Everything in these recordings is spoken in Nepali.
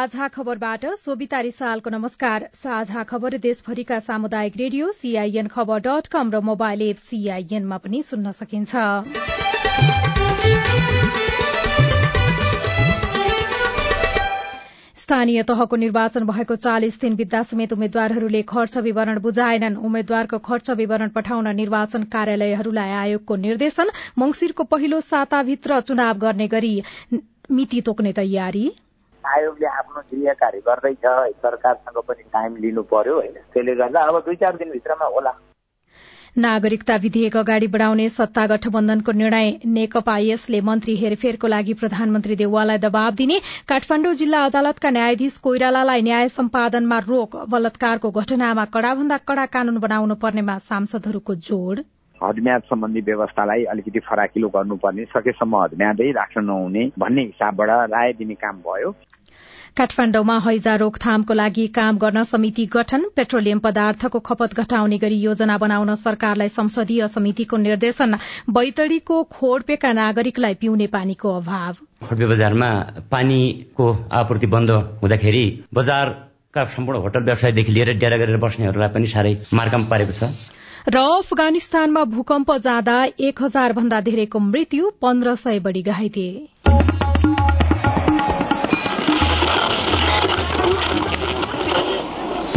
साझा खबरबाट सोभिता रिसालको नमस्कार। साझा खबर देशभरिका सामुदायिक radio CIN Khabar dot com र मोबाइल एप सीआईएनमा पनि सुन्न सकिन्छ। स्थानीय तहको निर्वाचन भएको चालिस दिन बित्दा समेत उम्मेद्वारहरूले खर्च विवरण बुझाएनन्। उम्मेद्वारको खर्च विवरण पठाउन निर्वाचन कार्यालयहरूलाई आयोगको निर्देशन मंगिरको पहिलो साताभित्र चुनाव गर्ने गरी मिति तोक्ने तयारी। आयोगले आफ्नो गृह कार्य गर्दैछ सरकारसँग पनि टाइम लिनु पर्यो होइन। त्यसले गर्दा अब दुई चार दिनभित्रमा होला। नागरिकता विधेयक अगाडि बढ़ाउने सत्ता गठबन्धनको निर्णय नेकपा यसले मन्त्री हेरफेरको लागि प्रधानमन्त्री देउवालाई दबाव दिने काठमाण्डु जिल्ला अदालतका न्यायाधीश कोइरालालाई न्याय सम्पादनमा रोक बलात्कारको घटनामा कड़ाभन्दा कड़ा कानून बनाउनु पर्नेमा सांसदहरूको जोड़। हदम्याद सम्बन्धी व्यवस्थालाई अलिकति फराकिलो गर्नुपर्ने सकेसम्म हदम्यादै राख्न नहुने भन्ने हिसाबबाट राय दिने काम भयो। काठमाण्डुमा हैजा रोकथामको लागि काम गर्न समिति गठन पेट्रोलियम पदार्थको खपत घटाउने गरी योजना बनाउन सरकारलाई संसदीय समितिको निर्देशन बैतडीको खोडपेका नागरिकलाई पिउने पानीको अभाव। खोडपे बजारमा पानीको आपूर्ति बन्द हुँदाखेरि बजारका सम्पूर्ण होटल व्यवसायदेखि लिएर डेरा गरेर बस्नेहरूलाई पनि साह्रै मार्काम पारेको छ। र अफगानिस्तानमा भूकम्प जाँदा एक हजार भन्दा धेरैको मृत्यु पन्ध्र सय बढ़ी घाइते।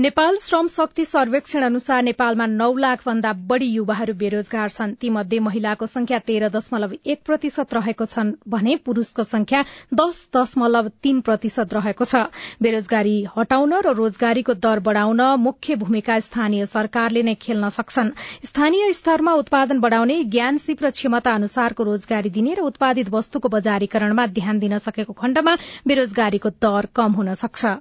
नेपाल श्रम शक्ति सर्वेक्षण अनुसार नेपालमा नौ लाख भन्दा बढ़ी युवाहरू बेरोजगार छन्। तीमध्ये महिलाको संख्या तेह्र दशमलव एक प्रतिशत रहेको छन् भने पुरूषको संख्या दश दशमलव तीन प्रतिशत रहेको छ। बेरोजगारी हटाउन र रोजगारीको दर बढ़ाउन मुख्य भूमिका स्थानीय सरकारले नै खेल्न सक्छन्। स्थानीय स्तरमा उत्पादन बढ़ाउने ज्ञान सिप र क्षमता अनुसारको रोजगारी दिने र उत्पादित वस्तुको बजारीकरणमा ध्यान दिन सकेको खण्डमा बेरोजगारीको दर कम हुन सक्छ।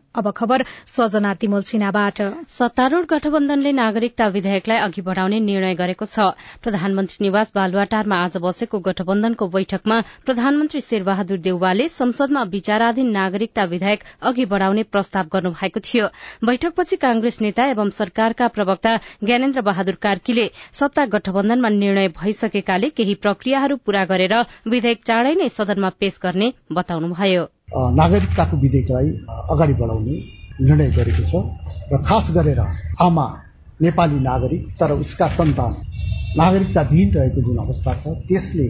सिन्हाबाट सत्तारूढ़ गठबन्धनले नागरिकता विधेयकलाई अघि बढ़ाउने निर्णय गरेको छ। प्रधानमन्त्री निवास बालुवाटारमा आज बसेको गठबन्धनको बैठकमा प्रधानमन्त्री शेरबहादुर देउवाले संसदमा विचाराधीन नागरिकता विधेयक अघि बढ़ाउने प्रस्ताव गर्नु भएको थियो। बैठकपछि कांग्रेस नेता एवं सरकारका प्रवक्ता ज्ञानेन्द्र बहादुर कार्कीले सत्ता गठबन्धनमा निर्णय भइसकेकाले केही प्रक्रियाहरू पूरा गरेर विधेयक चाँडै नै सदनमा पेश गर्ने बताउनुभयो। नागरिकताको विधेयकलाई अगाडि बढ़ाउने निर्णय गरेको छ। र खास गरेर आमा नेपाली नागरिक तर उसका सन्तान नागरिकता विहीन रहेको जुन अवस्था छ त्यसले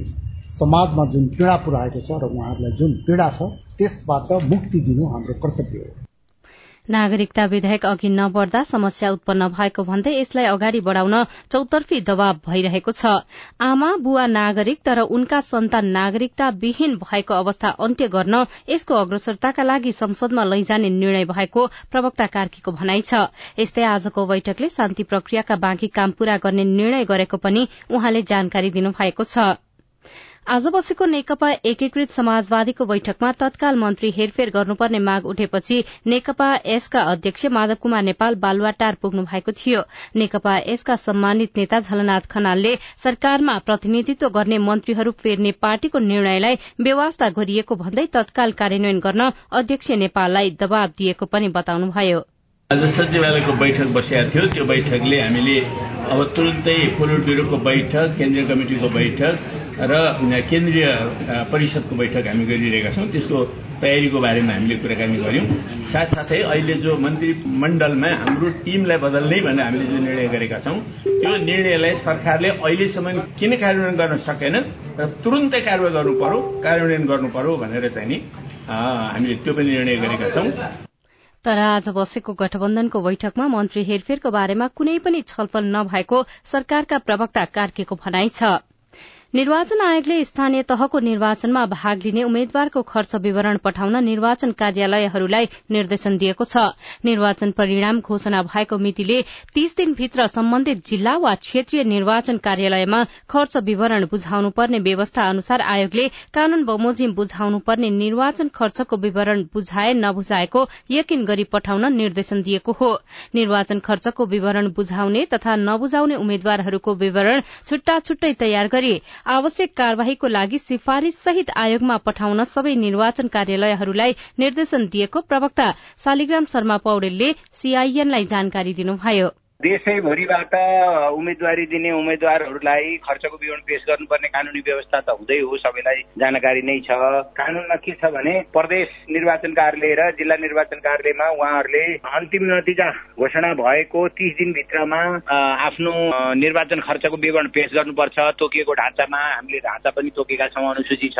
समाजमा जुन पीड़ा पुर्याएको छ र उहाँहरूलाई जुन पीड़ा छ त्यसबाट मुक्ति दिनु हाम्रो कर्तव्य हो। नागरिकता विधेयक अघि नबढ़दा समस्या उत्पन्न भएको भन्दै यसलाई अगाडि बढ़ाउन चौतर्फी दबाव भइरहेको छ। आमा बुवा नागरिक तर उनका सन्तान नागरिकता विहीन भएको अवस्था अन्त्य गर्न यसको अग्रसरताका लागि संसदमा लैजाने निर्णय भएको प्रवक्ता कार्कीको भनाइ छ। यस्तै आजको बैठकले शान्ति प्रक्रियाका बाँकी काम पूरा गर्ने निर्णय गरेको पनि उहाँले जानकारी दिनुभएको छ। आज बसेको नेकपा एकीकृत समाजवादीको बैठकमा तत्काल मन्त्री हेरफेर गर्नुपर्ने माग उठेपछि नेकपा एसका अध्यक्ष माधव कुमार नेपाल बालुवाटार पुग्नु भएको थियो। नेकपा एसका सम्मानित नेता झलनाथ खनालले सरकारमा प्रतिनिधित्व गर्ने मन्त्रीहरू फेर्ने पार्टीको निर्णयलाई बेवास्ता गरिएको भन्दै तत्काल कार्यान्वयन गर्न अध्यक्ष नेपाललाई दबाव दिएको पनि बताउनुभयो। आज सचिवालयको बैठक बसेका थियो। त्यो बैठकले हामीले अब तुरन्तै पोलिट ब्युरोको बैठक केन्द्रीय कमिटिको बैठक र केन्द्रीय परिषदको बैठक हामी गरिरहेका छौँ। त्यसको तयारीको बारेमा हामीले कुराकानी गर्यौं साथसाथै अहिले जो मन्त्रीमण्डलमा हाम्रो टिमलाई बदल्ने भनेर हामीले जो निर्णय गरेका छौं त्यो निर्णयलाई सरकारले अहिलेसम्म किन कार्यान्वयन गर्न सकेन र तुरन्तै कारवाही गर्नु पर्यो कार्यान्वयन गर्नु पर्यो भनेर चाहिँ नि हामीले त्यो पनि निर्णय गरेका छौं। तर आज बसेको गठबन्धनको बैठकमा मन्त्री हेरफेरको बारेमा कुनै पनि छलफल नभएको सरकारका प्रवक्ता कार्कीको भनाइ छ। निर्वाचन आयोगले स्थानीय तहको निर्वाचनमा भाग लिने उम्मेद्वारको खर्च विवरण पठाउन निर्वाचन कार्यालयहरूलाई निर्देशन दिएको छ। निर्वाचन परिणाम घोषणा भएको मितिले तीस दिनभित्र सम्बन्धित जिल्ला वा क्षेत्रीय निर्वाचन कार्यालयमा खर्च विवरण बुझाउनु पर्ने व्यवस्था अनुसार आयोगले कानून बमोजिम बुझाउनु पर्ने निर्वाचन खर्चको विवरण बुझाए नबुझाएको यकिन गरी पठाउन निर्देशन दिएको हो। निर्वाचन खर्चको विवरण बुझाउने तथा नबुझाउने उम्मेद्वारहरूको विवरण छुट्टा छुट्टै तयार गरी आवश्यक कार्यवाहीको लागि सिफारिश सहित आयोगमा पठाउन सबै निर्वाचन कार्यालयहरूलाई निर्देशन दिएको प्रवक्ता शालिग्राम शर्मा पौडेलले सीआईएनलाई जानकारी दिनुभयो। देशैभरिबाट उम्मेद्वारी दिने उम्मेद्वारहरूलाई खर्चको विवरण पेश गर्नुपर्ने कानुनी व्यवस्था त हुँदै हो सबैलाई जानकारी नै छ। कानुनमा के छ भने प्रदेश निर्वाचन कार्यालय र जिल्ला निर्वाचन कार्यालयमा उहाँहरूले अन्तिम नतिजा घोषणा भएको तिस दिनभित्रमा आफ्नो निर्वाचन खर्चको विवरण पेश गर्नुपर्छ। तोकिएको ढाँचामा हामीले ढाँचा पनि तोकेका छौँ अनुसूची छ।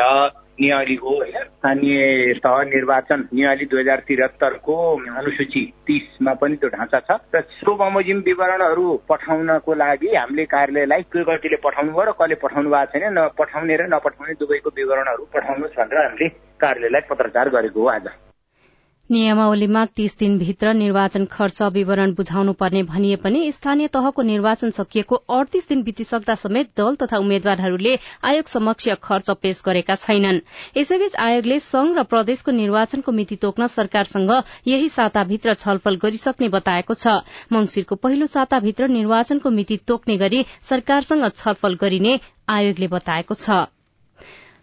नियालीको होइन? स्थानीय तह निर्वाचन नियाली दुई हजार त्रिहत्तरको अनुसूची तिसमा पनि त्यो ढाँचा छ। र सो बमोजिम विवरणहरू पठाउनको लागि हामीले कार्यालयलाई के कतिले पठाउनु भयो र कसले पठाउनु भएको छैन नपठाउने र नपठाउने दुवैको विवरणहरू पठाउनु भनेर हामीले कार्यालयलाई पत्रचार गरेको हो आज। नियमावलीमा तीस दिनभित्र निर्वाचन खर्च विवरण बुझाउनु पर्ने भनिए पनि स्थानीय तहको निर्वाचन सकिएको अडतीस दिन बितिसक्दा समेत दल तथा उम्मेद्वारहरूले आयोग समक्ष खर्च पेश गरेका छैनन्। यसैबीच आयोगले संघ र प्रदेशको निर्वाचनको मिति तोक्न सरकारसँग यही साताभित्र छलफल गरिसक्ने बताएको छ। मंगिरको पहिलो साताभित्र निर्वाचनको मिति तोक्ने गरी सरकारसँग छलफल गरिने आयोगले बताएको छ।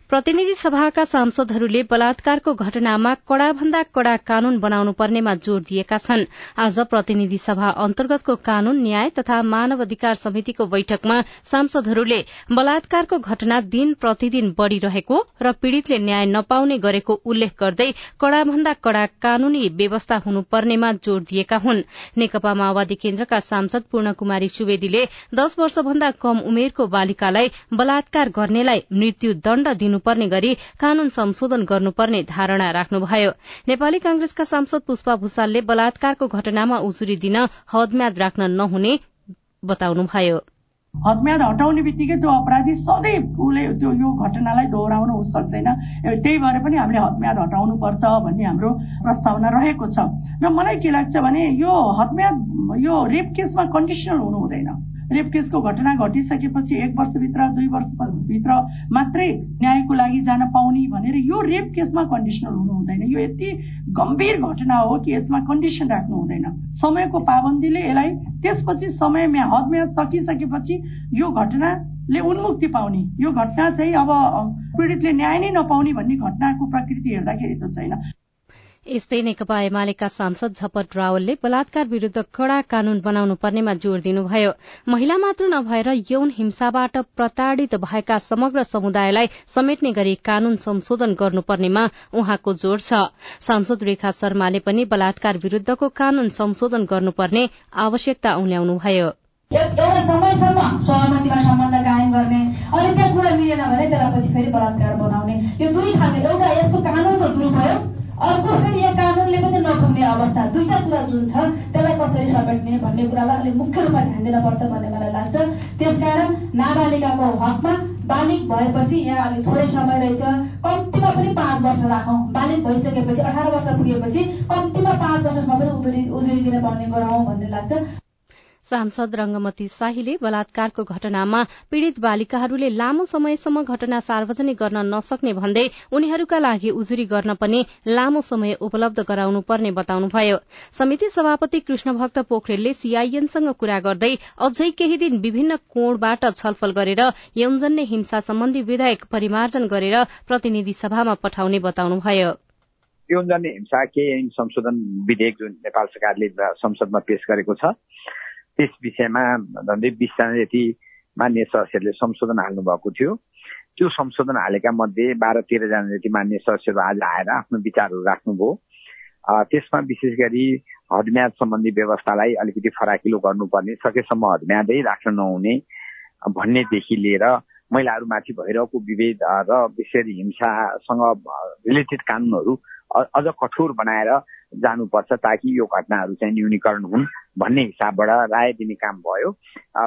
प्रतिनिधि सभाका सांसदहरूले बलात्कारको घटनामा कड़ाभन्दा कड़ा कानून बनाउनु पर्नेमा जोड़ दिएका छन्। आज प्रतिनिधि सभा अन्तर्गतको कानून न्याय तथा मानव अधिकार समितिको बैठकमा सांसदहरूले बलात्कारको घटना दिन प्रतिदिन बढ़िरहेको र पीड़ितले न्याय नपाउने गरेको उल्लेख गर्दै कड़ाभन्दा कड़ा कानूनी व्यवस्था हुनुपर्नेमा जोड़ दिएका हुन्। नेकपा माओवादी केन्द्रका सांसद पूर्ण कुमारी सुवेदीले दश वर्षभन्दा कम उमेरको बालिकालाई बलात्कार गर्नेलाई मृत्युदण्ड दिनु गर्नुपर्ने गरी कानून संशोधन गर्नुपर्ने धारणा राख्नुभयो। नेपाली कांग्रेसका सांसद पुष्पा भूषालले बलात्कारको घटनामा उजुरी दिन हदम्याद राख्न नहुने बताउनुभयो। हदम्याद हटाउने बित्तिकै त्यो अपराधी सधैँ उसले त्यो यो घटनालाई दोहोऱ्याउन सक्दैन त्यही भएर पनि हामीले हदम्याद हटाउनु पर्छ भन्ने हाम्रो प्रस्तावना रहेको छ। र मलाई के लाग्छ भने यो हदम्याद यो रेप केसमा कन्डिसनल हुनु हुँदैन रेप केसको घटना घटिसकेपछि एक वर्षभित्र दुई वर्षभित्र मात्रै न्यायको लागि जान पाउने भनेर यो रेप केसमा कन्डिसनल हुनु हुँदैन। यो यति गम्भीर घटना हो कि यसमा कन्डिसन राख्नु हुँदैन। समयको पाबन्दीले यसलाई त्यसपछि समय हदम्या सकिसकेपछि यो घटनाले उन्मुक्ति पाउने। यो घटना चाहिँ अब पीडितले न्याय नै नपाउने भन्ने घटनाको प्रकृति हेर्दाखेरि त छैन। यस्तै नेकपा एमालेका सांसद झपट रावलले बलात्कार विरूद्ध कड़ा कानून बनाउनु पर्नेमा जोड़ दिनुभयो। महिला मात्र नभएर यौन हिंसाबाट प्रताड़ित भएका समग्र समुदायलाई समेट्ने गरी कानून संशोधन गर्नुपर्नेमा उहाँको जोड़ छ। सांसद रेखा शर्माले पनि बलात्कार विरूद्धको कानून संशोधन गर्नुपर्ने आवश्यकता उन्याउनुभयो एउटा समयसम्म सहमतिमा सम्बन्ध कायम गर्ने अनि त्यहाँ कुरा मिलेन भने त्यसलाई पछि फेरि बलात्कार बनाउने। यो दुई खाले एउटा यसको दुरूपयोग अर्को फेरि यो कानुनले पनि नपुग्ने अवस्था दुईटा कुरा जुन छ त्यसलाई कसरी समेट्ने भन्ने कुरालाई अलिक मुख्य रूपमा ध्यान दिनपर्छ भन्ने मलाई लाग्छ। त्यसकारण नाबालिकाको हकमा बालिक भएपछि यहाँ अलिक थोरै समय रहेछ। कम्तीमा पनि पाँच वर्ष राखौँ। बालिक भइसकेपछि अठार वर्ष पुगेपछि कम्तीमा पाँच वर्षसम्म पनि उजुरी उजुरी दिन पाउने गराउँ भन्ने लाग्छ। सांसद रंगमती शाहीले बलात्कारको घटनामा पीड़ित बालिकाहरूले लामो समयसम्म घटना सार्वजनिक गर्न नसक्ने भन्दै उनीहरूका लागि उजुरी गर्न पनि लामो समय उपलब्ध गराउनु पर्ने बताउनुभयो। समिति सभापति कृष्ण भक्त पोखरेलले सीआईएनसँग कुरा गर्दै अझै केही दिन विभिन्न कोणबाट छलफल गरेर यौनजन्य हिंसा सम्बन्धी विधेयक परिमार्जन गरेर प्रतिनिधि सभामा पठाउने बताउनुभयो। यौनजन्य हिंसा के संशोधन विधेयक जुन नेपाल सरकारले संसदमा पेश गरेको छ त्यस विषयमा झन्डै बिसजना जति मान्य सदस्यहरूले संशोधन हाल्नु भएको थियो। त्यो संशोधन हालेका मध्ये बाह्र तेह्रजना जति मान्य सदस्यहरू आज आएर आफ्नो विचारहरू राख्नुभयो। त्यसमा विशेष गरी हदम्याद सम्बन्धी व्यवस्थालाई अलिकति फराकिलो गर्नुपर्ने सकेसम्म हदम्यादै राख्न नहुने भन्नेदेखि लिएर महिलाहरूमाथि भइरहेको विभेद र विशेष हिंसासँग रिलेटेड कानुनहरू अझ कठोर बनाएर जानुपर्छ ताकि यो घटनाहरू चाहिँ न्यूनीकरण हुन् भन्ने हिसाबबाट राय दिने काम भयो।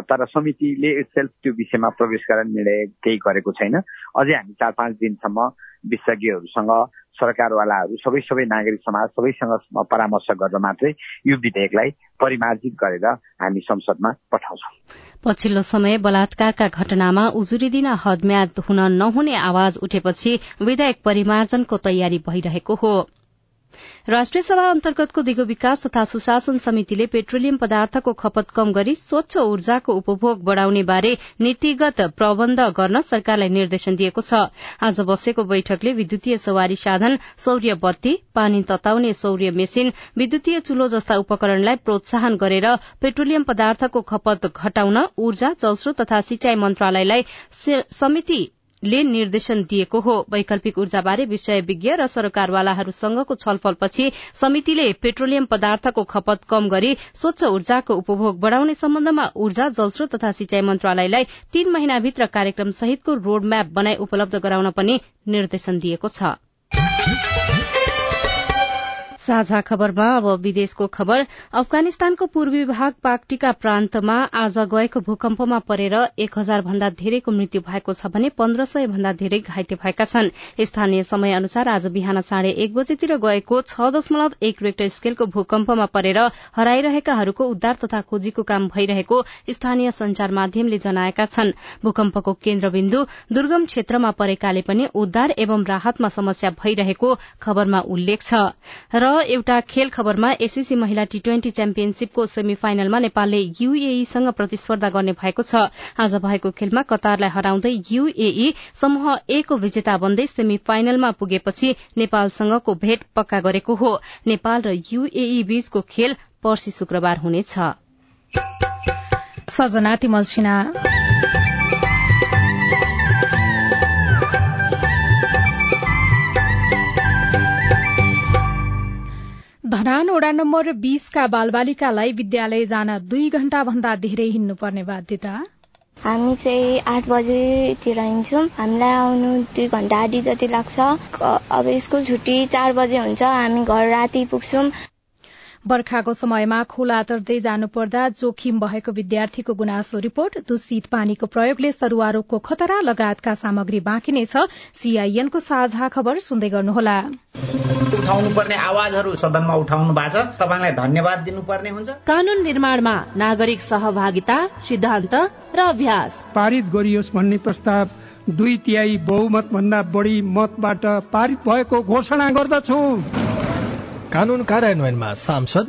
तर समितिले सेल्फ त्यो विषयमा प्रवेश गरेर निर्णय केही गरेको छैन। अझै हामी चार पाँच दिनसम्म विशेषज्ञहरूसँग सरकारवालाहरू सबै सबै नागरिक समाज सबैसँग परामर्श गरेर मात्रै यो विधेयकलाई परिमार्जित गरेर हामी संसदमा पठाउँछौं। पछिल्लो समय बलात्कारका घटनामा उजुरी दिन हदम्याद हुन नहुने आवाज उठेपछि विधेयक परिमार्जनको तयारी भइरहेको हो। राष्ट्रिय सभा अन्तर्गतको दिगो विकास तथा सुशासन समितिले पेट्रोलियम पदार्थको खपत कम गरी स्वच्छ ऊर्जाको उपभोग बढ़ाउने बारे नीतिगत प्रबन्ध गर्न सरकारलाई निर्देशन दिएको छ। आज बसेको बैठकले विद्युतीय सवारी साधन सौर्य बत्ती पानी तताउने सौर्य मेसिन विद्युतीय चुलो जस्ता उपकरणलाई प्रोत्साहन गरेर पेट्रोलियम पदार्थको खपत घटाउन ऊर्जा जलस्रोत तथा सिंचाई मन्त्रालयलाई समिति ले निर्देशन दिएको हो। वैकल्पिक ऊर्जाबारे विषय विज्ञ र सरकारवालाहरूसँगको छलफलपछि समितिले पेट्रोलियम पदार्थको खपत कम गरी स्वच्छ ऊर्जाको उपभोग बढ़ाउने सम्बन्धमा ऊर्जा जलस्रोत तथा सिंचाई मन्त्रालयलाई तीन महिनाभित्र कार्यक्रम सहितको रोडम्याप बनाई उपलब्ध गराउन पनि निर्देशन दिएको छ। साझा खबरमा अब विदेशको खबर। अफगानिस्तानको पूर्वी भाग पाक्टिका प्रान्तमा आज गएको भूकम्पमा परेर एक हजार भन्दा धेरैको मृत्यु भएको छ भने पन्ध्र सय भन्दा धेरै घाइते भएका छन्। स्थानीय समय अनुसार आज बिहान साढे एक बजेतिर गएको छ दशमलव एक रेक्टर स्केलको भूकम्पमा परेर हराइरहेकाहरूको उद्धार तथा खोजीको काम भइरहेको स्थानीय संचार माध्यमले जनाएका छन्। भूकम्पको केन्द्रबिन्दु दुर्गम क्षेत्रमा परेकाले पनि उद्धार एवं राहतमा समस्या भइरहेको खबरमा उल्लेख छ। र एउटा खेल खबरमा एससीसी महिला टी ट्वेन्टी च्याम्पियनशीपको सेमी फाइनलमा नेपालले यूएईसँग प्रतिस्पर्धा गर्ने भएको छ। आज भएको खेलमा कतारलाई हराउँदै यूएई समूह ए को विजेता बन्दै सेमी फाइनलमा पुगेपछि नेपालसँगको भेट पक्का गरेको हो। नेपाल र यूएई बीचको खेल पर्सि शुक्रबार हुनेछ। धरान वडा नम्बर बीसका बालबालिकालाई विद्यालय जान दुई घण्टा भन्दा धेरै हिँड्नुपर्ने बाध्यता। हामी चाहिँ आठ बजेतिर हिँड्छौँ। हामीलाई आउनु दुई घन्टा आधी जति लाग्छ। अब स्कुल छुट्टी चार बजे हुन्छ। हामी घर राति पुग्छौँ। बर्खाको समयमा खोला तर्दै जानुपर्दा जोखिम भएको विद्यार्थीको गुनासो रिपोर्ट दूषित पानीको प्रयोगले सरूवा रोगको खतरा लगायतका सामग्री बाँकी नै छ। सीआईएनको साझा खबर सुन्दै गर्नुहोला। उठाउनु पर्ने आवाजहरू सदनमा उठाउनु भएको छ। तपाईँलाई धन्यवाद दिनुपर्ने हुन्छ। कानून निर्माणमा नागरिक सहभागिता सिद्धान्त र अभ्यास। पारित गरियोस् भन्ने प्रस्ताव दुई तिहाई बहुमत भन्दा बढी मतबाट पारित भएको घोषणा गर्दछु। कानून कार्यान्वयनमा सांसद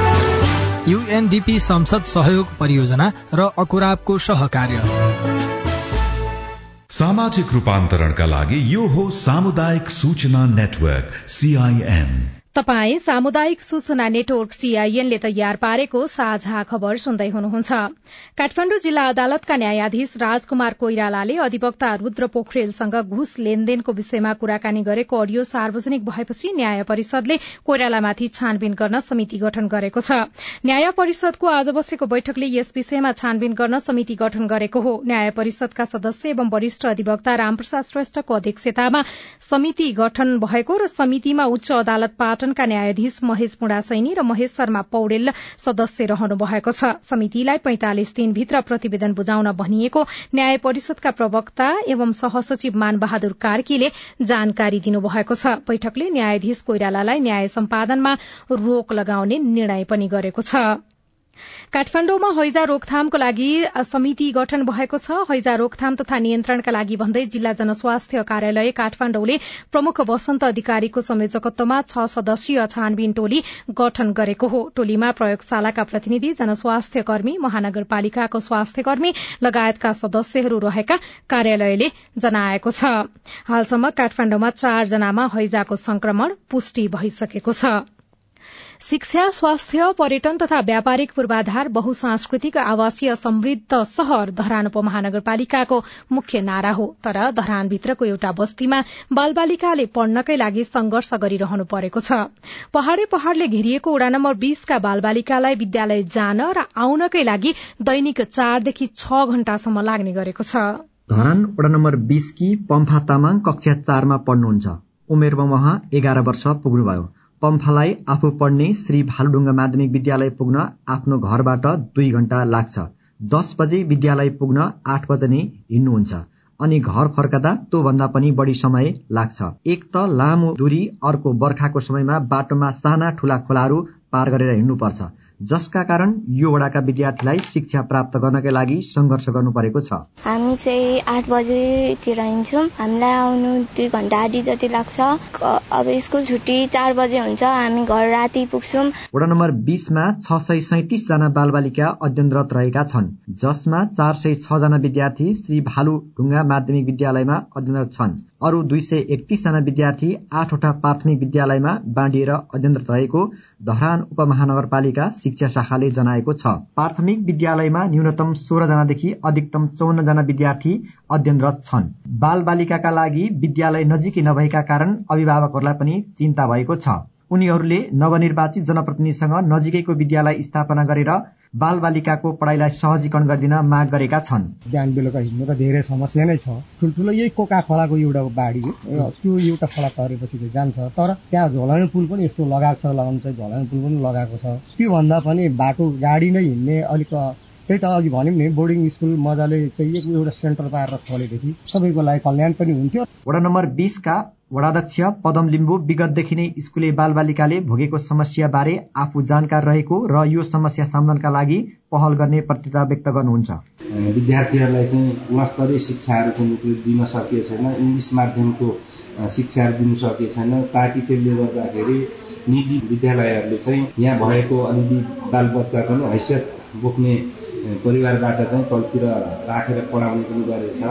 युएनडिपी संसद सहयोग परियोजना र अकुराबको सहकार्य। सामाजिक रूपान्तरणका लागि यो हो सामुदायिक सूचना नेटवर्क सीआईएन तपाई सामुदायिक सूचना नेटवर्क सीआईएनले तयार पारेको साझा खबर सुन्दै हुनुहुन्छ। काठमाण्डु जिल्ला अदालतका न्यायाधीश राजकुमार कोइरालाले अधिवक्ता रूद्र पोखरेलसँग घुस लेनदेनको विषयमा कुराकानी गरेको अडियो सार्वजनिक भएपछि न्याय परिषदले कोइरालामाथि छानबिन गर्न समिति गठन गरेको छ। न्याय परिषदको आज बसेको बैठकले यस विषयमा छानबिन गर्न समिति गठन गरेको हो। न्याय परिषदका सदस्य एवं वरिष्ठ अधिवक्ता रामप्रसाद श्रेष्ठको अध्यक्षतामा समिति गठन भएको र समितिमा उच्च अदालत पाटनका न्यायाधीश महेश मुडासैनी र महेश शर्मा पौडेल सदस्य रहनु भएको छ। समितिलाई पैंतालिस दिनभित्र प्रतिवेदन बुझाउन भनिएको न्याय परिषदका प्रवक्ता एवं सहसचिव मान बहादुर कार्कीले जानकारी दिनुभएको छ। बैठकले न्यायाधीश कोइरालालाई न्याय सम्पादनमा रोक लगाउने निर्णय पनि गरेको छ। काठमाण्डुमा हैजा रोकथामको लागि समिति गठन भएको छ। हैजा रोकथाम तथा नियन्त्रणका लागि भन्दै जिल्ला जनस्वास्थ्य कार्यालय काठमाण्डुले प्रमुख वसन्त अधिकारीको संयोजकत्वमा छ सदस्यीय छानबिन टोली गठन गरेको हो। टोलीमा प्रयोगशालाका प्रतिनिधि जनस्वास्थ्य कर्मी महानगरपालिकाको स्वास्थ्य कर्मी लगायतका सदस्यहरू रहेका कार्यालयले जनाएको छ। हालसम्म काठमाण्डुमा चारजनामा हैजाको संक्रमण पुष्टि भइसकेको छ। शिक्षा स्वास्थ्य पर्यटन तथा व्यापारिक पूर्वाधार बहुसांस्कृतिक आवासीय समृद्ध शहर धरान उपमहानगरपालिकाको मुख्य नारा हो। तर धरानभित्रको एउटा बस्तीमा बालबालिकाले पढ्नकै लागि संघर्ष गरिरहनु परेको छ। पहाड़े पहाड़ले घेरिएको वडा नम्बर बीसका बालबालिकालाई विद्यालय जान र आउनकै लागि दैनिक चारदेखि छ घण्टासम्म लाग्ने गरेको छ। धरान वडा नम्बर बीसकी पम्फा तामाङ कक्षा चारमा पढ्नुहुन्छ। उमेरमा उहाँ एघार वर्ष पुग्नुभयो। पम्फालाई आफू पढ्ने श्री भालुढुङ्गा माध्यमिक विद्यालय पुग्न आफ्नो घरबाट दुई घण्टा लाग्छ। दस बजे विद्यालय पुग्न आठ बजे नै हिँड्नुहुन्छ। अनि घर फर्कदा त्योभन्दा पनि बढी समय लाग्छ। एक त लामो दूरी अर्को बर्खाको समयमा बाटोमा साना ठूला खोलाहरू पार गरेर हिँड्नुपर्छ। जसका कारण यो वडाका विद्यार्थीलाई शिक्षा प्राप्त गर्नका लागि संघर्ष गर्नु परेको छ। हामी चाहिँ आठ बजेतिर हिँड्छौँ। हामीलाई आउनु दुई घन्टा आधी जति लाग्छ। अब स्कुल छुट्टी चार बजे हुन्छ। हामी घर राति पुग्छौँ। वडा नम्बर बिसमा छ सय सैतिस जना बालबालिका अध्ययनरत रहेका छन्। जसमा चार सय छ जना विद्यार्थी श्री भालु ढुङ्गा माध्यमिक विद्यालयमा अध्ययनरत छन्। अरू दुई सय एकतिस जना विद्यार्थी आठवटा प्राथमिक विद्यालयमा बाँडिएर अध्ययनरत रहेको धरान उपमहानगरपालिका शिक्षा शाखाले जनाएको छ। प्राथमिक विद्यालयमा न्यूनतम सोह्र जनादेखि अधिकतम चौन्न जना विद्यार्थी अध्ययनरत छन्। बाल बालिकाका लागि विद्यालय नजिकै नभएका कारण अभिभावकहरूलाई पनि चिन्ता भएको छ। उनीहरूले नवनिर्वाचित जनप्रतिनिधिसँग नजिकैको विद्यालय स्थापना गरेर बाल बालिकाको पढाइलाई सहजीकरण गरिदिन माग गरेका छन्। बिहान बेलुका हिँड्नु त धेरै समस्या नै छ। ठुल्ठुलो यही कोका खोलाको एउटा बाढी त्यो एउटा खोला तरेपछि चाहिँ जान्छ। तर त्यहाँ झोलाउने पुल पनि यस्तो लगाएको छ लगाउनु चाहिँ झोलाउने पुल पनि लगाएको छ। त्योभन्दा पनि बाटो गाडी नै हिँड्ने अलिक त्यही त अघि भन्यौँ नि बोर्डिङ स्कुल मजाले चाहिँ एउटा सेन्टर पारेर खोलेदेखि सबैको लागि कल्याण पनि हुन्थ्यो। वडा नम्बर बिसका वडाध्यक्ष पदम लिम्बू विगतदेखि नै स्कुले बालबालिकाले भोगेको समस्या बारे आफू जानकार रहेको र यो समस्या समाधानका लागि पहल गर्ने प्रतिता व्यक्त गर्नुहुन्छ। विद्यार्थीहरूलाई चाहिँ गुणस्तरीय शिक्षाहरू चाहिँ दिन सकिएको छैन इङ्ग्लिस माध्यमको शिक्षाहरू दिनु सकिएको छैन ताकि त्यसले गर्दाखेरि निजी विद्यालयहरूले चाहिँ यहाँ भएको अलिअलि बाल बच्चा पनि हैसियत बोक्ने परिवारबाट चाहिँ तलतिर राखेर पढाउने पनि गरेछ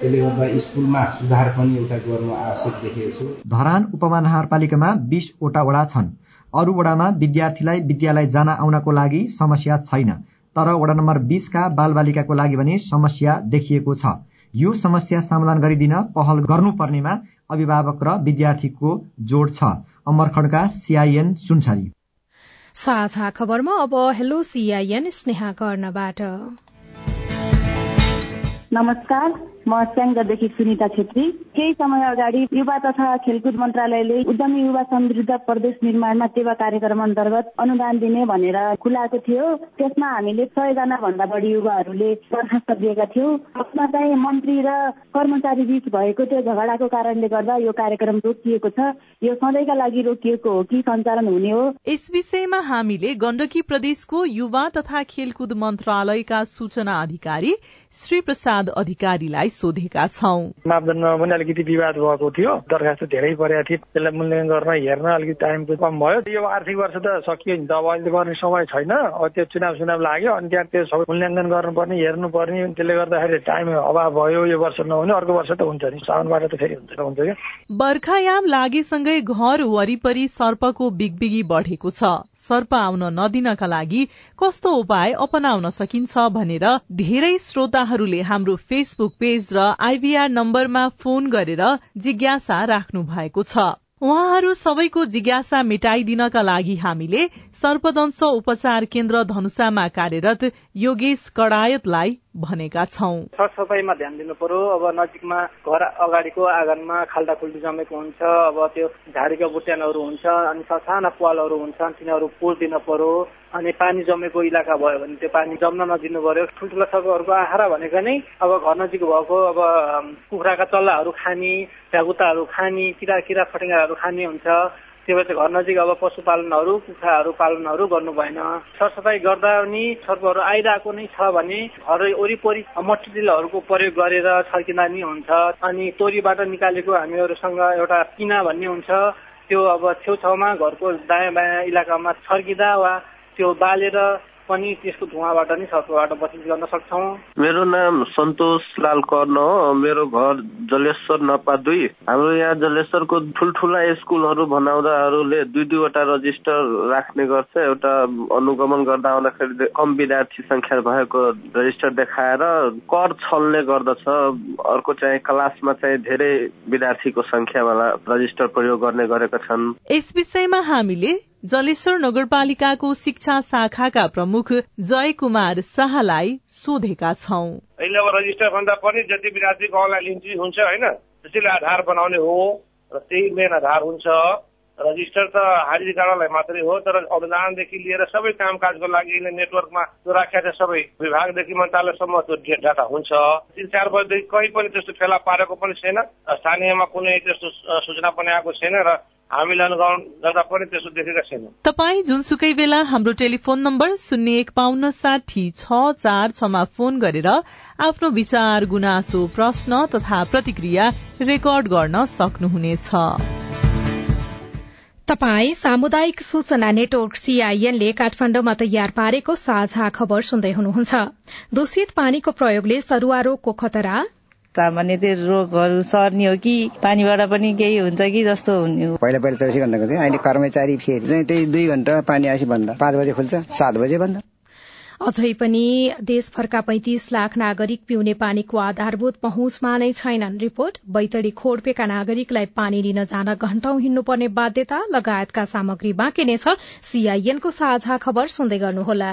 त्यसले गर्दा स्कुलमा सुधार पनि एउटा गर्नु आवश्यक देखेको छु। धरान उपमहानगरपालिकामा बिसवटा वडा छन्। अरू वडामा विद्यार्थीलाई विद्यालय जान आउनको लागि समस्या छैन। तर वडा नम्बर बिसका बालबालिकाको लागि भने समस्या देखिएको छ। यो समस्या समाधान गरिदिन पहल गर्नुपर्नेमा अभिभावक र विद्यार्थीको जोड छ। अमरखण्डका सिआइएन सुनसरी। साझा खबरमा अब हेलो सिआइएन स्नेहा कर्णबाट। नमस्कार। म स्याङ्जादेखि सुनिता छेत्री। केही समय अगाडि युवा तथा खेलकुद मन्त्रालयले उद्यमी युवा समृद्ध प्रदेश निर्माणमा सेवा कार्यक्रम अन्तर्गत अनुदान दिने भनेर खुलाएको थियो। त्यसमा हामीले सयजना भन्दा बढी युवाहरूले दरखास्त दिएका थियौँ। चाहिँ मन्त्री र कर्मचारी बीच भएको त्यो झगडाको कारणले गर्दा यो कार्यक्रम रोकिएको छ। यो सधैँका लागि रोकिएको हो कि सञ्चालन हुने हो? यस विषयमा हामीले गण्डकी प्रदेशको युवा तथा खेलकुद मन्त्रालयका सूचना अधिकारी श्री प्रसाद अधिकारीलाई सोधेका छौं। मापदण्डमा पनि अलिकति विवाद भएको थियो। दरखास्त धेरै परेका थिए त्यसलाई मूल्याङ्कन गर्न हेर्न अलिकति टाइम कम भयो। यो आर्थिक वर्ष त सकियो नि त। अब अहिले गर्ने समय छैन। अब त्यो चुनाव चुनाव लाग्यो। अनि त्यहाँ त्यो सबै मूल्याङ्कन गर्नुपर्ने हेर्नुपर्ने त्यसले गर्दाखेरि टाइम अभाव भयो। यो वर्ष नहुने अर्को वर्ष त हुन्छ नि। साउनबाट त फेरि हुन्छ हुन्छ क्या? बर्खायाम लागेसँगै घर वरिपरि सर्पको बिगबिगी बढेको छ। सर्प आउन नदिनका लागि कस्तो उपाय अपनाउन सकिन्छ भनेर धेरै श्रोताहरूले हाम्रो फेसबुक पेज र आइभीआर नम्बरमा फोन गरेर जिज्ञासा राख्नु भएको छ। उहाँहरू सबैको जिज्ञासा मेटाइदिनका लागि हामीले सर्पदंश उपचार केन्द्र धनुषामा कार्यरत योगेश कडायतलाई भनेका छौं। सरसफाइमा ध्यान दिनु पर्यो। अब नजिकमा घर अगाडिको आँगनमा खाल्टा खुल्टी जमेको हुन्छ। अब त्यो झाडीका बुट्यानहरू हुन्छ अनि साना पालहरू हुन्छन् तिनीहरू पुर पर्यो। अनि पानी जमेको इलाका भयो भने त्यो पानी जम्न नदिनु पर्यो। ठुल्ठुला सर्पहरूको आहारा भनेको नै अब घर नजिक भएको अब कुखुराका चल्लाहरू खाने भ्यागुताहरू खाने किरा किरा फटेङ्गाहरू खाने हुन्छ। त्यो भएर घर नजिक अब पशुपालनहरू कुखुराहरू पालनहरू गर्नु भएन। सरसफाइ गर्दा पनि सर्पहरू आइरहेको नै छ भने घर वरिपरि मटेरियलहरूको प्रयोग गरेर छर्किँदा नि हुन्छ। अनि तोरीबाट निकालेको हामीहरूसँग एउटा पिना भन्ने हुन्छ। त्यो अब छेउछाउमा घरको दायाँ बायाँ इलाकामा छर्किँदा वा त्यो बालेर पनि त्यसको धुवाबाट नै सर्पबाट बचित गर्न सक्छौँ। मेरो नाम सन्तोष लाल कर्ण हो। मेरो घर जलेश्वर नपा दुई। हाम्रो यहाँ जलेश्वरको ठुल्ठुला स्कुलहरू भनाउँदाहरूले दुई दुईवटा रजिस्टर राख्ने गर्छ। एउटा अनुगमन गर्दा आउँदाखेरि कम विद्यार्थी संख्या भएको रजिस्टर देखाएर कर छलले गर्दछ। अर्को चाहिँ क्लासमा चाहिँ धेरै विद्यार्थीको संख्यावाला रजिस्टर प्रयोग गर्ने गरेका छन्। यस विषयमा हामीले जलेश्वर नगरपालिकाको शिक्षा शाखाका प्रमुख जय कुमार शाहलाई सोधेका छौं। अहिले अब रजिस्टर भन्दा पनि जति विद्यार्थीको अनलाइन इन्ट्री हुन्छ होइन त्यसैले आधार बनाउने हो र त्यही मेन आधार हुन्छ। रजिस्टर त हाजिरी मात्रै हो तर अनुदानदेखि लिएर सबै कामकाजको लागि नेटवर्कमा जो राखेका छ सबै विभागदेखि मन्त्रालयसम्म त्यो डाटा हुन्छ। तिन चार बजीदेखि कहीँ पनि त्यस्तो फेला पारेको पनि छैन स्थानीयमा कुनै त्यस्तो सूचना पनि आएको छैन र हामीले अनुगमन गर्दा पनि त्यसो देखेका छैनौँ। तपाई जुनसुकै बेला हाम्रो टेलिफोन नम्बर शून्य एक पाउन्न साठी छ चार छमा फोन गरेर आफ्नो विचार गुनासो प्रश्न तथा प्रतिक्रिया रेकर्ड गर्न सक्नुहुनेछ। तपाई सामुदायिक सूचना नेटवर्क सीआईएनले काठमाण्डुमा तयार पारेको साझा खबर सुन्दै हुनुहुन्छ। दूषित पानीको प्रयोगले सरूवा रोगको खतरा सामान्य त्यो रोगहरू सर्ने हो कि पानीबाट पनि केही हुन्छ कि जस्तो हुने हो। पहिला पहिला चौबिस घन्टाको थियो। अहिले कर्मचारी फेरि चाहिँ त्यही दुई घन्टा पानी आएपछि बन्द। पाँच बजे खुल्छ सात बजे बन्द। अझै पनि देशभरका पैंतिस लाख नागरिक पिउने पानीको आधारभूत पहुँचमा नै छैनन्। रिपोर्ट बैतडी खोडपेका नागरिकलाई पानी लिन जान घण्टौं हिँड्नुपर्ने बाध्यता लगायतका सामग्री बाँकी नै छ। सीआईएनको साझा खबर सुन्दै गर्नुहोला।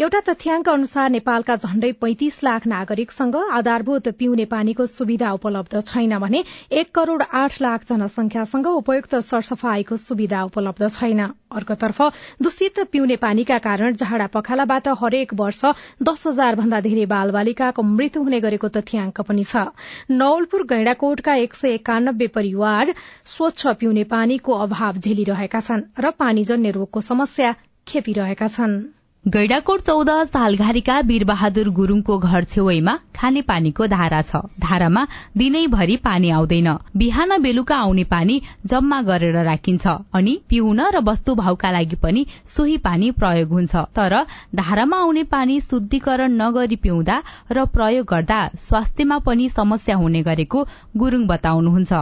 एउटा तथ्याङ्क अनुसार नेपालका झण्डै पैंतिस लाख नागरिकसँग आधारभूत पिउने पानीको सुविधा उपलब्ध छैन भने एक करोड़ आठ लाख जनसंख्यासँग उपयुक्त सरसफाईको सुविधा उपलब्ध छैन। अर्कोतर्फ दूषित पिउने पानीका कारण झाडा पखालाबाट हरेक वर्ष दस हजार भन्दा धेरै बाल बालिकाको मृत्यु हुने गरेको तथ्याङ्क पनि छ। नवलपुर गैंडाकोटका एक सय एकानब्बे परिवार स्वच्छ पिउने पानीको अभाव झेलिरहेका छन् र पानीजन्य रोगको समस्या खेपिरहेका छन्। गैडाकोट चौध सालघारीका वीरबहादुर गुरूङको घर छेउमा खानेपानीको धारा छ। धारामा दिनैभरि पानी आउँदैन। बिहान बेलुका आउने पानी जम्मा गरेर राखिन्छ अनि पिउन र वस्तु भाउका लागि पनि सोही पानी प्रयोग हुन्छ। तर धारामा आउने पानी शुद्धिकरण नगरी पिउँदा र प्रयोग गर्दा स्वास्थ्यमा पनि समस्या हुने गरेको गुरूङ बताउनुहुन्छ।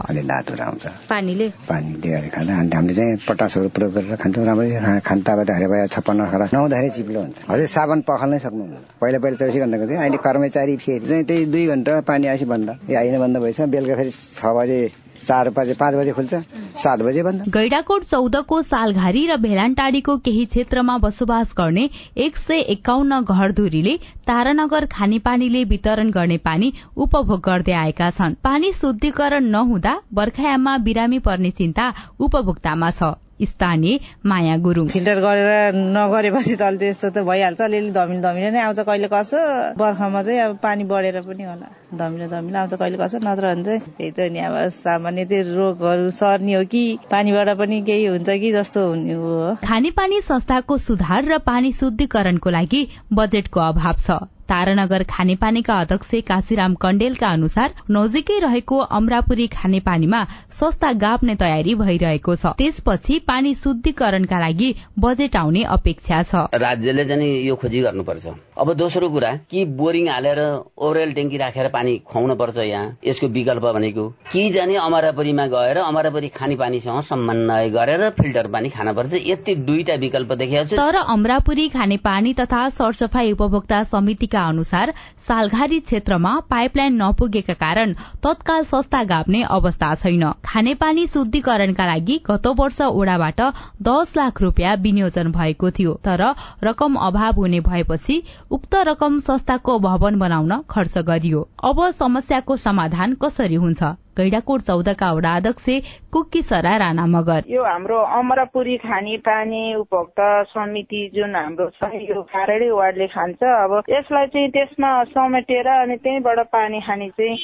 पानीले? हामीले चाहिँ पटासहरू प्रयोग गरेर खान्छौँ। राम्ररी छप्पन्न चिप्लो हुन्छ। अझै साबन पखाल्नै सक्नुहुन्न पहिला पहिला चौबिस घन्टाको थियो। अहिले कर्मचारी फेरि। चाहिँ त्यही दुई घन्टा पानी आएपछि बन्द। आइन बन्द भएछ बेलुका फेरि छ बजे चार बजे पाँच बजे खुल्छ। सात बजे बन्द। गैडाकोट चौधको सालघारी र भेलानटाडीको केही क्षेत्रमा बसोबास गर्ने एक सय एकाउन्न घरधुरीले तारानगर खानेपानीले वितरण गर्ने पानी उपभोग गर्दै आएका छन्। पानी शुद्धिकरण नहुँदा बर्खायाममा बिरामी पर्ने चिन्ता उपभोक्तामा छ। स्थानीय माया गुरूङ। फिल्टर गरेर नगरेपछि त अहिले त्यस्तो त भइहाल्छ। अलिअलि धमिलो धमिलो नै आउँछ कहिले कसो। बर्खामा चाहिँ अब पानी बढेर पनि होला। धमिलो धमिलो आउँछ कहिले कसो। नत्र भने चाहिँ त्यही त नि अब सामान्य त्यो रोगहरू सर्ने हो कि। पानीबाट पनि केही हुन्छ कि जस्तो हुने हो। खानेपानी संस्थाको सुधार र पानी शुद्धिकरणको लागि बजेटको अभाव छ। तारानगर खानेपानीका अध्यक्ष काशीराम कण्डेलका अनुसार नजिकै रहेको अमरापुरी खानेपानीमा सस्ता गाप्ने तयारी भइरहेको छ। त्यसपछि पानी शुद्धिकरणका लागि बजेट आउने अपेक्षा छ। राज्यले यो खोजी गर्नुपर्छ। अब दोस्रो कुरा कि बोरिङ हालेर ओरेल ट्याङ्की राखेर पानी खुवाउन पर्छ यहाँ? यसको विकल्प भनेको कि जाने अमरापुरीमा गएर अमरापुरी खाने पानीसँग समन्वय गरेर फिल्टर पानी खान पर्छ। यति दुईटा विकल्प देखिएको छु। तर अमरापुरी खानेपानी तथा सरसफाई उपभोक्ता समितिका अनुसार सालघारी क्षेत्रमा पाइपलाइन नपुगेका कारण तत्काल सस्ता गाप्ने अवस्था छैन। खानेपानी शुद्धिकरणका लागि गत वर्ष ओडाबाट दस लाख रूपियाँ विनियोजन भएको थियो। तर रकम अभाव हुने भएपछि उक्त रकम संस्थाको भवन बनाउन खर्च गरियो। अब समस्याको समाधान कसरी हुन्छ? गैडाकोट चौधका वडा अध्यक्ष कुक्कीसरा राणा मगर यो हाम्रो अमरापुरी खाने पानी उपभोक्ता समिति जुन हाम्रो छ यो कारणै वार्डले खान्छ अब यसलाई चाहिँ त्यसमा समेटेर अनि त्यहीँबाट पानी खाने चाहिँ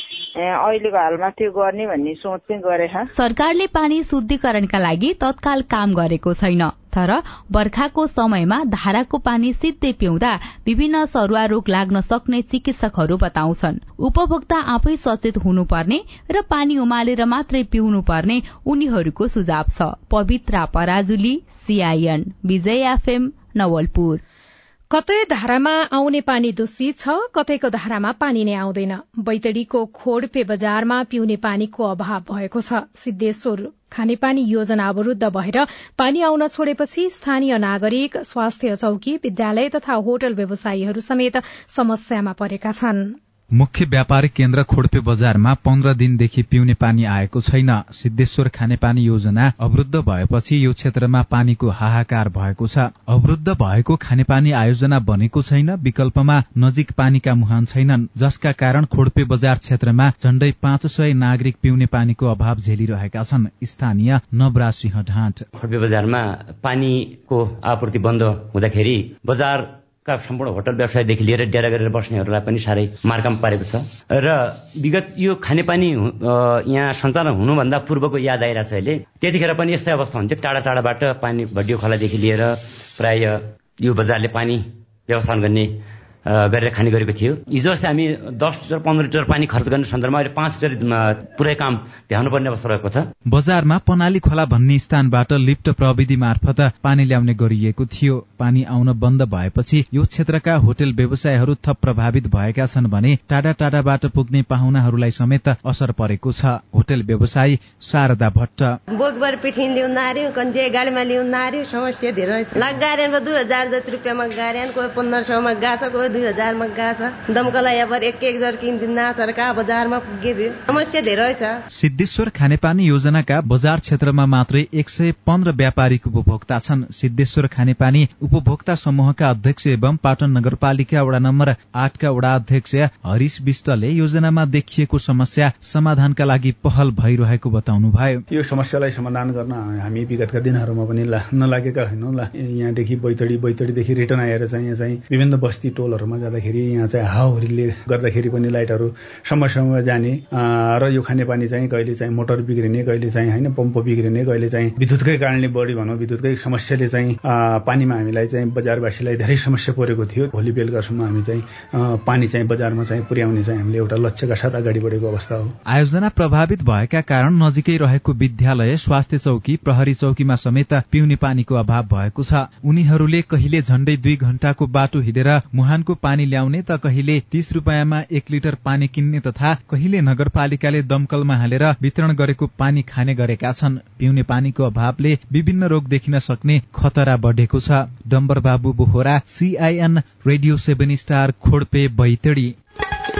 अहिलेको हालमा त्यो गर्ने भन्ने सोच चाहिँ गरे सरकारले पानी शुद्धिकरणका लागि तत्काल काम गरेको छैन। तर बर्खाको समयमा धाराको पानी सिधै पिउँदा विभिन्न सरुवा रोग लाग्न सक्ने चिकित्सकहरू बताउँछन्। उपभोक्ता आफै सचेत हुनुपर्ने र पानी उमालेर मात्रै पिउनु पर्ने उनीहरूको सुझाव छ। Pavitra Parajuli CIN Vijay FM Nawalpur. कतै धारामा आउने पानी दूषित छ कतैको धारामा पानी नै आउँदैन। बैतडीको खोडपे बजारमा पिउने पानीको अभाव भएको छ सिद्धेश्वर खानेपानी योजना अवरूद्ध भएर पानी आउन छोडेपछि स्थानीय नागरिक स्वास्थ्य चौकी विद्यालय तथा होटल व्यवसायीहरू समेत समस्यामा परेका छनृ। मुख्य व्यापारिक केन्द्र खोडपे बजारमा पन्ध्र दिनदेखि पिउने पानी आएको छैन। सिद्धेश्वर खानेपानी योजना अवरूद्ध भएपछि यो क्षेत्रमा पानीको हाहाकार भएको छ। अवरूद्ध भएको खानेपानी आयोजना बनेको छैन। विकल्पमा नजिक पानीका मुहान छैनन्। जसका कारण खोडपे बजार क्षेत्रमा झण्डै पाँच सय नागरिक पिउने पानीको अभाव झेलिरहेका छन्। स्थानीय नवरा सिंह ढाँट। खोडपे बजारमा पानीको आपूर्ति बन्द हुँदाखेरि बजार का सम्पूर्ण होटल व्यवसायदेखि लिएर डेरा गरेर बस्नेहरूलाई पनि साह्रै मार्काम पारेको छ। र विगत यो खानेपानी यहाँ सञ्चालन हुनुभन्दा पूर्वको याद आइरहेको छ अहिले। त्यतिखेर पनि यस्तै अवस्था हुन्थ्यो। टाढा टाढाबाट पानी भडियो खोलादेखि लिएर प्राय यो बजारले पानी व्यवस्थापन गर्ने गरेर खाने गरेको थियो। हिजो अस्ति हामी दस लिटर पन्ध्र लिटर पानी खर्च गर्ने सन्दर्भमा अहिले पाँच लिटर पुरै काम भ्याउनु पर्ने अवस्था रहेको छ। बजारमा पनाली खोला भन्ने स्थानबाट लिफ्ट प्रविधि मार्फत पानी ल्याउने गरिएको थियो। पानी आउन बन्द भएपछि यो क्षेत्रका होटल व्यवसायहरू थप प्रभावित भएका छन् भने टाढा टाढाबाट पुग्ने पाहुनाहरूलाई समेत असर परेको छ। होटल व्यवसायी शारदा भट्ट। बोकबर पिठिन ल्याउन आर्यो कन्जे गाडीमा ल्याउन आर्यो समस्या धेरै लगाएर दुई हजार जति रुपियाँमा गाड्यान कोही पन्ध्र सौमा गएको कोही दुई हजारमा गएको छ। दमकलाई अब एक एक हजार किनिदिन्न सरकार बजारमा पुगे समस्या धेरै छ। सिद्धेश्वर खानेपानी योजनाका बजार क्षेत्रमा मात्रै एक सय पन्ध्र व्यापारिक उपभोक्ता छन्। सिद्धेश्वर खानेपानी उपभोक्ता समूहका अध्यक्ष एवं पाटन नगरपालिका वडा नम्बर आठका वडा अध्यक्ष हरिश विष्टले योजनामा देखिएको समस्या समाधानका लागि पहल भइरहेको बताउनु भयो यो समस्यालाई समाधान गर्न हामी विगतका दिनहरूमा पनि नलागेका होइनौँ। यहाँदेखि बैतडी बैतडीदेखि रिटर्न आएर चाहिँ यहाँ चाहिँ विभिन्न बस्ती टोलहरूमा जाँदाखेरि यहाँ चाहिँ हावाहुरीले गर्दाखेरि पनि लाइटहरू समय समयमा जाने र यो खानेपानी चाहिँ कहिले चाहिँ मोटर बिग्रिने कहिले चाहिँ होइन पम्प बिग्रिने कहिले चाहिँ विद्युतकै कारणले बढी भनौँ विद्युतकै समस्याले चाहिँ पानीमा हामीलाई चाहिँ बजारवासीलाई धेरै समस्या परेको थियो। भोलि बेलुकासम्म हामी चाहिँ पानी चाहिँ बजारमा चाहिँ पुर्याउने चाहिँ हामीले एउटा लक्ष्यका साथ अगाडि बढेको अवस्था हो। आयोजना प्रभावित भएका कारण नजिकै रहेको विद्यालय स्वास्थ्य चौकी प्रहरी चौकीमा समेत पिउने पानीको अभाव भएको छ। उनीहरूले कहिले झण्डै दुई घण्टाको बाटो हिँडेर मुहानको पानी ल्याउने त कहिले तीस रूपियाँमा एक लिटर पानी किन्ने तथा कहिले नगरपालिकाले दमकलमा हालेर वितरण गरेको पानी खाने गरेका छन्। पिउने पानीको अभावले विभिन्न रोग देखिन सक्ने खतरा बढेको छ। Dambar Babu Bohara CIN radio seven star Khodpe Baitadi.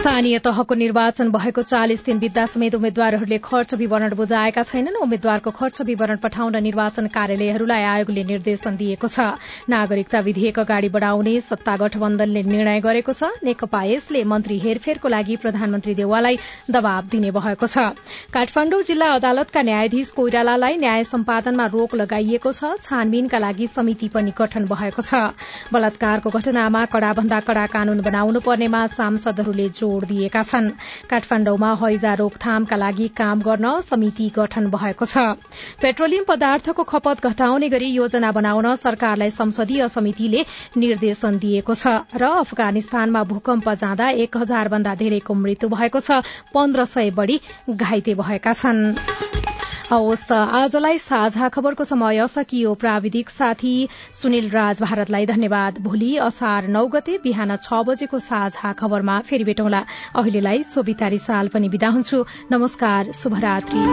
स्थानीय तहको निर्वाचन भएको चालिस दिन बित्दा समेत उम्मेद्वारहरूले खर्च विवरण बुझाएका छैनन्। उम्मेद्वारको खर्च विवरण पठाउन निर्वाचन कार्यालयहरूलाई आयोगले निर्देशन दिएको छ। नागरिकता विधेयक अगाडि बढ़ाउने सत्ता गठबन्धनले निर्णय गरेको छ। नेकपा यसले मन्त्री हेरफेरको लागि प्रधानमन्त्री देवाललाई दबाव दिने भएको छ। काठमाण्डु जिल्ला अदालतका न्यायाधीश कोइरालालाई न्याय सम्पादनमा रोक लगाइएको छ। छानबिनका लागि समिति पनि गठन भएको छ। बलात्कारको घटनामा कड़ाभन्दा कड़ा कानून बनाउनु पर्नेमा सांसदहरूले जोड़ दिएका छन्। काठमाण्डुमा हैजा रोकथामका लागि काम गर्न समिति गठन भएको छ। पेट्रोलियम पदार्थको खपत घटाउने गरी योजना बनाउन सरकारलाई संसदीय समितिले निर्देशन दिएको छ र अफगानिस्तानमा भूकम्प जाँदा एक हजार भन्दा धेरैको मृत्यु भएको छ। पन्ध्र सय बढ़ी घाइते भएका छन्। हवस् आजलाई साझा खबरको समय सकियो। प्राविधिक साथी सुनिल राज भारतलाई धन्यवाद। भोलि असार नौ गते बिहान छ बजेको साझा खबरमा फेरि भेटौँला। अहिलेलाई सोभिता रिसाल पनि विदा हुन्छु। नमस्कार शुभरात्री।